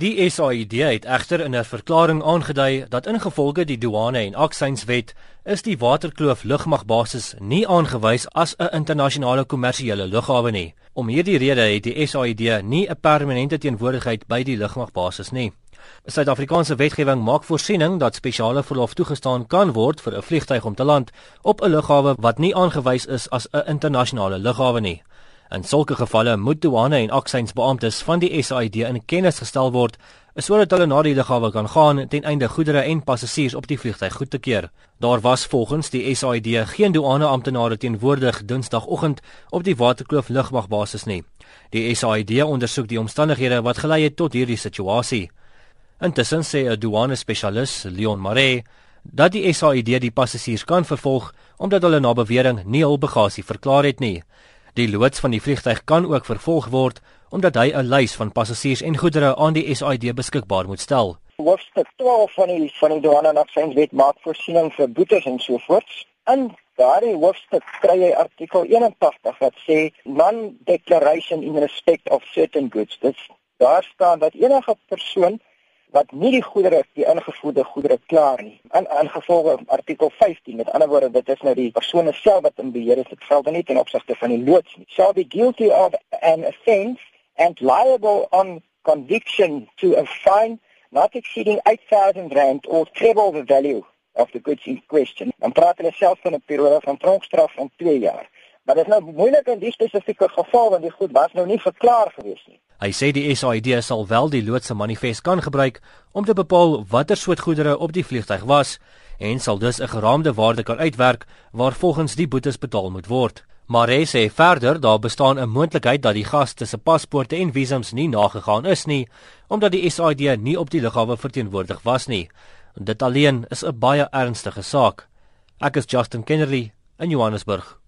Die SAID het egter in 'n verklaring aangedui dat ingevolge die douane en aksieswet is die Waterkloof lugmagbasis nie aangewys as 'n internasionale kommersiële lughawe nie. Om hierdie rede het die SAID nie 'n permanente teenwoordigheid by die lugmagbasis nie. Suid-Afrikaanse wetgewing maak voorsiening dat spesiale verlof toegestaan kan word vir 'n vliegtyg om te land op 'n lughawe wat nie aangewys is as 'n internasionale lughawe nie. In sulke gevalle moet douane en aksiesbeamptes van die SAID in kennis gestel word sodat hulle na die lughawe kan gaan ten einde goedere en passasiers op die vliegtuig goed te keer. Daar was volgens die SAID geen douane amptenare teenwoordig Dinsdagoggend op die Waterkloof lugmagbasis nie. Die SAID ondersoek die omstandighede wat gelei het tot hierdie situasie. Intussen sê 'n douane spesialis, Leon Maree, dat die SAID die passasiers kan vervolg omdat hulle na bewering nie hul bagasie verklaar het nie. Die loods van die vliegtyg kan ook vervolg word omdat hy 'n lys van passasiers en goedere aan die SAID beskikbaar moet stel. Hoofstuk 12 van die van die douane en aksieswet maak voorsiening vir boetes en so voort. In daardie hoofstuk kry jy artikel 81 wat sê non-declaration in respect of certain goods. Dit daar staan dat enige persoon wat nie die goedere die ingevoerde goedere klaar nie. In ingevolge artikel 15 met ander woorde dit is nou die persone self wat in beheer is dit geld nie ten opsigte van die loods nie. Shall be guilty of an offence and liable on conviction to a fine not exceeding 8000 rand or treble the value of the goods in question. Dan praat hulle self van 'n periode van tronkstraf van 2 jaar. Maar dit is nou moeilik in die spesifieke geval want die goed was nou nie verklaar gewees nie. Hy sê die SAID sal wel die loodse manifest kan gebruik om te bepaal watter soort goedere op die vliegtyg was en sal dus 'n geraamde waarde kan uitwerk waar volgens die boetes betaal moet word. Maar hy sê verder daar bestaan 'n moontlikheid dat die gaste se paspoorte en visums nie nagegaan is nie omdat die SAID nie op die lughawe verteenwoordig was nie. Dit alleen is 'n baie ernstige saak. Ek is Justin Kennedy in Johannesburg.